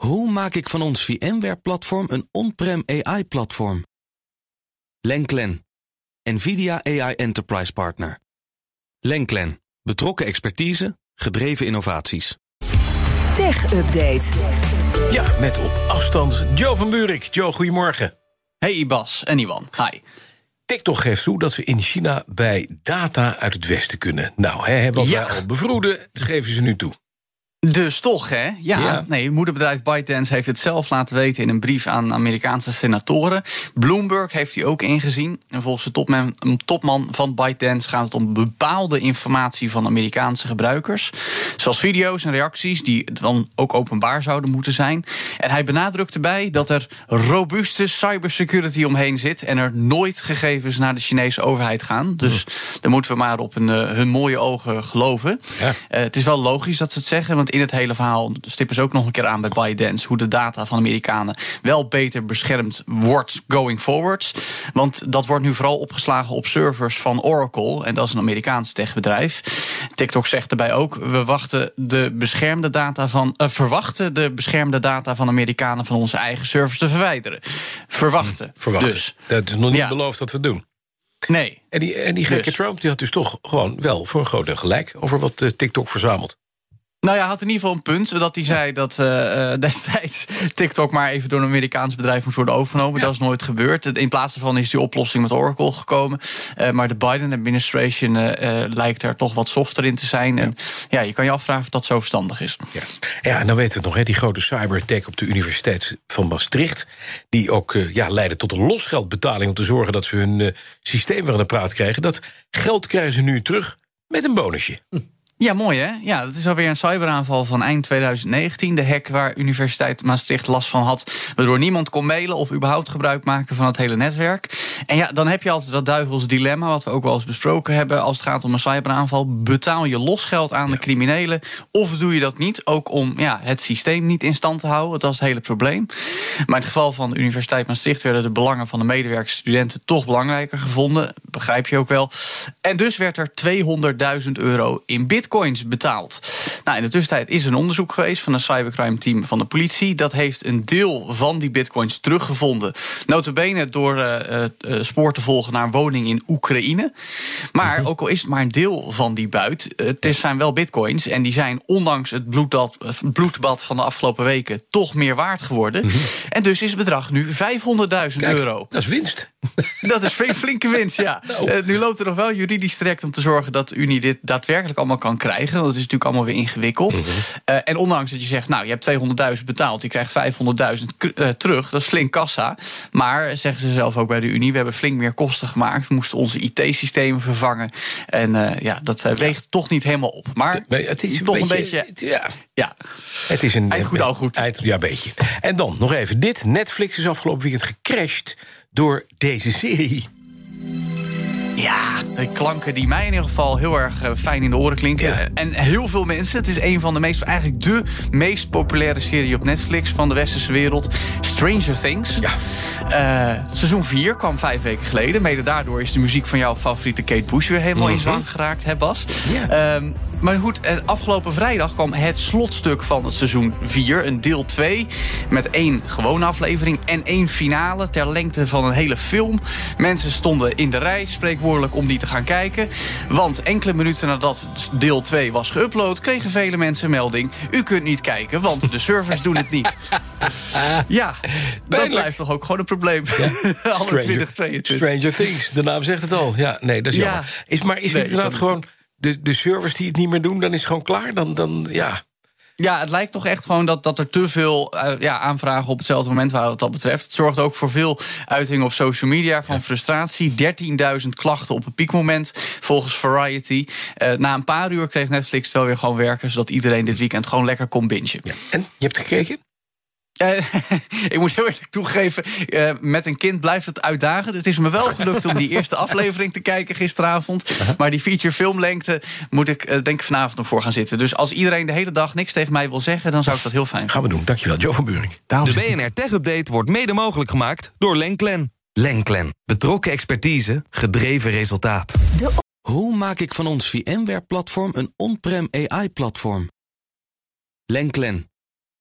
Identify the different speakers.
Speaker 1: Hoe maak ik van ons VMware-platform een on-prem AI-platform? Lenklen, NVIDIA AI Enterprise Partner. Lenklen, betrokken expertise, gedreven innovaties.
Speaker 2: Tech Update.
Speaker 3: Ja, met op afstand Joe van Buurik. Joe, goedemorgen.
Speaker 4: Hey Bas en Iwan, hi.
Speaker 3: TikTok geeft toe dat ze in China bij data uit het Westen kunnen. Nou, hè, wat
Speaker 4: Ja.
Speaker 3: wij al bevroeden, dat geven ze nu toe.
Speaker 4: Dus toch, hè? Ja,
Speaker 3: Ja.
Speaker 4: nee, moederbedrijf ByteDance heeft het zelf laten weten in een brief aan Amerikaanse senatoren. Bloomberg heeft die ook ingezien. En volgens de topman, een topman van ByteDance gaat het om bepaalde informatie van Amerikaanse gebruikers. Zoals video's en reacties die dan ook openbaar zouden moeten zijn. En hij benadrukt erbij dat er robuuste cybersecurity omheen zit. En er nooit gegevens naar de Chinese overheid gaan. Dus daar moeten we maar op hun, eh, hun mooie ogen geloven.
Speaker 3: Ja.
Speaker 4: Eh, het is wel logisch dat ze het zeggen, want in het hele verhaal stippen ze ook nog een keer aan bij ByteDance hoe de data van Amerikanen wel beter beschermd wordt going forwards. Want dat wordt nu vooral opgeslagen op servers van Oracle, en dat is een Amerikaans techbedrijf. TikTok zegt erbij ook: we wachten de beschermde data van, eh, verwachten de beschermde data van Amerikanen van onze eigen servers te verwijderen. Verwachten.
Speaker 3: Verwachten.
Speaker 4: Dus,
Speaker 3: Dat is nog niet
Speaker 4: Ja.
Speaker 3: beloofd dat we doen.
Speaker 4: nee.
Speaker 3: En die, en die gekke
Speaker 4: Dus.
Speaker 3: Trump die had dus toch gewoon wel voor een groot deel gelijk over wat eh, TikTok verzamelt.
Speaker 4: Nou ja, hij had in ieder geval een punt. Dat hij zei dat eh, eh, destijds TikTok maar even door een Amerikaans bedrijf moest worden overgenomen.
Speaker 3: Ja.
Speaker 4: Dat is nooit gebeurd. In plaats daarvan is die oplossing met Oracle gekomen. Eh, maar de Biden-administration lijkt er toch wat softer in te zijn. En ja, je kan je afvragen of dat zo verstandig is.
Speaker 3: Ja, ja en dan weten we het nog, hè, die grote cyberattack op de Universiteit van Maastricht. Die ook eh, ja, leidde tot een losgeldbetaling om te zorgen dat ze hun eh, systeem weer aan de praat krijgen. Dat geld krijgen ze nu terug met een bonusje.
Speaker 4: Ja, mooi hè? Ja, dat is alweer een cyberaanval van eind 2019. De hack waar Universiteit Maastricht last van had. Waardoor niemand kon mailen of überhaupt gebruik maken van het hele netwerk. En ja, dan heb je altijd dat duivels dilemma, wat we ook wel eens besproken hebben. Als het gaat om een cyberaanval, betaal je losgeld aan de criminelen. Of doe je dat niet? Ook om ja, het systeem niet in stand te houden. Dat is het hele probleem. Maar in het geval van de Universiteit Maastricht werden de belangen van de medewerkers en studenten toch belangrijker gevonden. Begrijp je ook wel. En dus werd er 200.000 euro in bitcoins betaald. Nou, in de tussentijd is een onderzoek geweest van een cybercrime team van de politie. Dat heeft een deel van die bitcoins teruggevonden. Notabene door eh, spoor te volgen naar een woning in Oekraïne. Maar ook al is het maar een deel van die buit, het is- zijn wel bitcoins. En die zijn ondanks het bloedbad, bloedbad van de afgelopen weken toch meer waard geworden. En dus is het bedrag nu 500.000
Speaker 3: Kijk,
Speaker 4: euro.
Speaker 3: dat is winst.
Speaker 4: Dat is flinke winst, ja.
Speaker 3: Nou.
Speaker 4: Eh, nu loopt er nog wel juridisch traject om te zorgen dat de Unie dit daadwerkelijk allemaal kan krijgen. Want het is natuurlijk allemaal weer ingewikkeld.
Speaker 3: Mhm.
Speaker 4: Eh, en ondanks dat je zegt, nou, je hebt 200.000 betaald, je krijgt 500.000 k- eh, terug. Dat is flink kassa. Maar zeggen ze zelf ook bij de Unie, we hebben flink meer kosten gemaakt. We moesten onze IT-systemen vervangen. En ja, dat weegt toch niet helemaal op. Maar
Speaker 3: Nee, het is een
Speaker 4: toch
Speaker 3: beetje,
Speaker 4: een beetje.
Speaker 3: ja,
Speaker 4: Ja,
Speaker 3: het is een
Speaker 4: Eind goed, al goed.
Speaker 3: Eind, ja, beetje. En dan nog even dit. Netflix is afgelopen weekend gecrashed door deze serie.
Speaker 4: Ja, de klanken die mij in ieder geval heel erg eh, fijn in de oren klinken.
Speaker 3: Ja.
Speaker 4: Eh, En heel veel mensen. Het is een van de meest, eigenlijk de meest populaire serie op Netflix van de westerse wereld. Stranger Things.
Speaker 3: Ja.
Speaker 4: Eh, seizoen 4 kwam vijf weken geleden. Mede daardoor is de muziek van jouw favoriete Kate Bush weer helemaal in zwang geraakt, hè Bas?
Speaker 3: Mhm. Ja.
Speaker 4: Ehm, maar goed, eh, afgelopen vrijdag kwam het slotstuk van het seizoen 4, een deel 2. Met één gewone aflevering en één finale ter lengte van een hele film. Mensen stonden in de rij, spreekwoordelijk, om die te gaan kijken. Want enkele minuten nadat deel 2 was geüpload, kregen vele mensen melding. U kunt niet kijken, want de servers doen het niet. Ja, dat blijft toch ook gewoon een probleem. Alle 2022.
Speaker 3: Stranger Things, de naam zegt het al. Ja, nee, dat is
Speaker 4: Ja.
Speaker 3: jammer. Is, maar is
Speaker 4: Nee,
Speaker 3: het inderdaad gewoon de, de servers die het niet meer doen, dan is het gewoon klaar? Dan, dan ja.
Speaker 4: Ja, het lijkt toch echt gewoon dat, dat er te veel eh, ja, aanvragen op hetzelfde moment waren wat dat betreft. Het zorgt ook voor veel uitingen op social media van frustratie. 13.000 klachten op een piekmoment, volgens Variety. Eh, na een paar uur kreeg Netflix het wel weer gewoon werken, zodat iedereen dit weekend gewoon lekker kon bingen.
Speaker 3: ja. En je hebt gekeken?
Speaker 4: Eh, ik moet heel eerlijk toegeven, eh, met een kind blijft het uitdagend. Het is me wel gelukt om die eerste aflevering te kijken gisteravond. Maar die feature filmlengte moet ik eh, denk ik vanavond nog voor gaan zitten. Dus als iedereen de hele dag niks tegen mij wil zeggen, dan zou ik dat heel fijn
Speaker 3: Gaan we doen. Dankjewel, Joe van Buurik.
Speaker 1: De BNR Tech Update wordt mede mogelijk gemaakt door Lenklen. Lenklen. Betrokken expertise, gedreven resultaat.
Speaker 2: De
Speaker 1: Hoe maak ik van ons VMware-platform een on-prem AI-platform? Lenklen.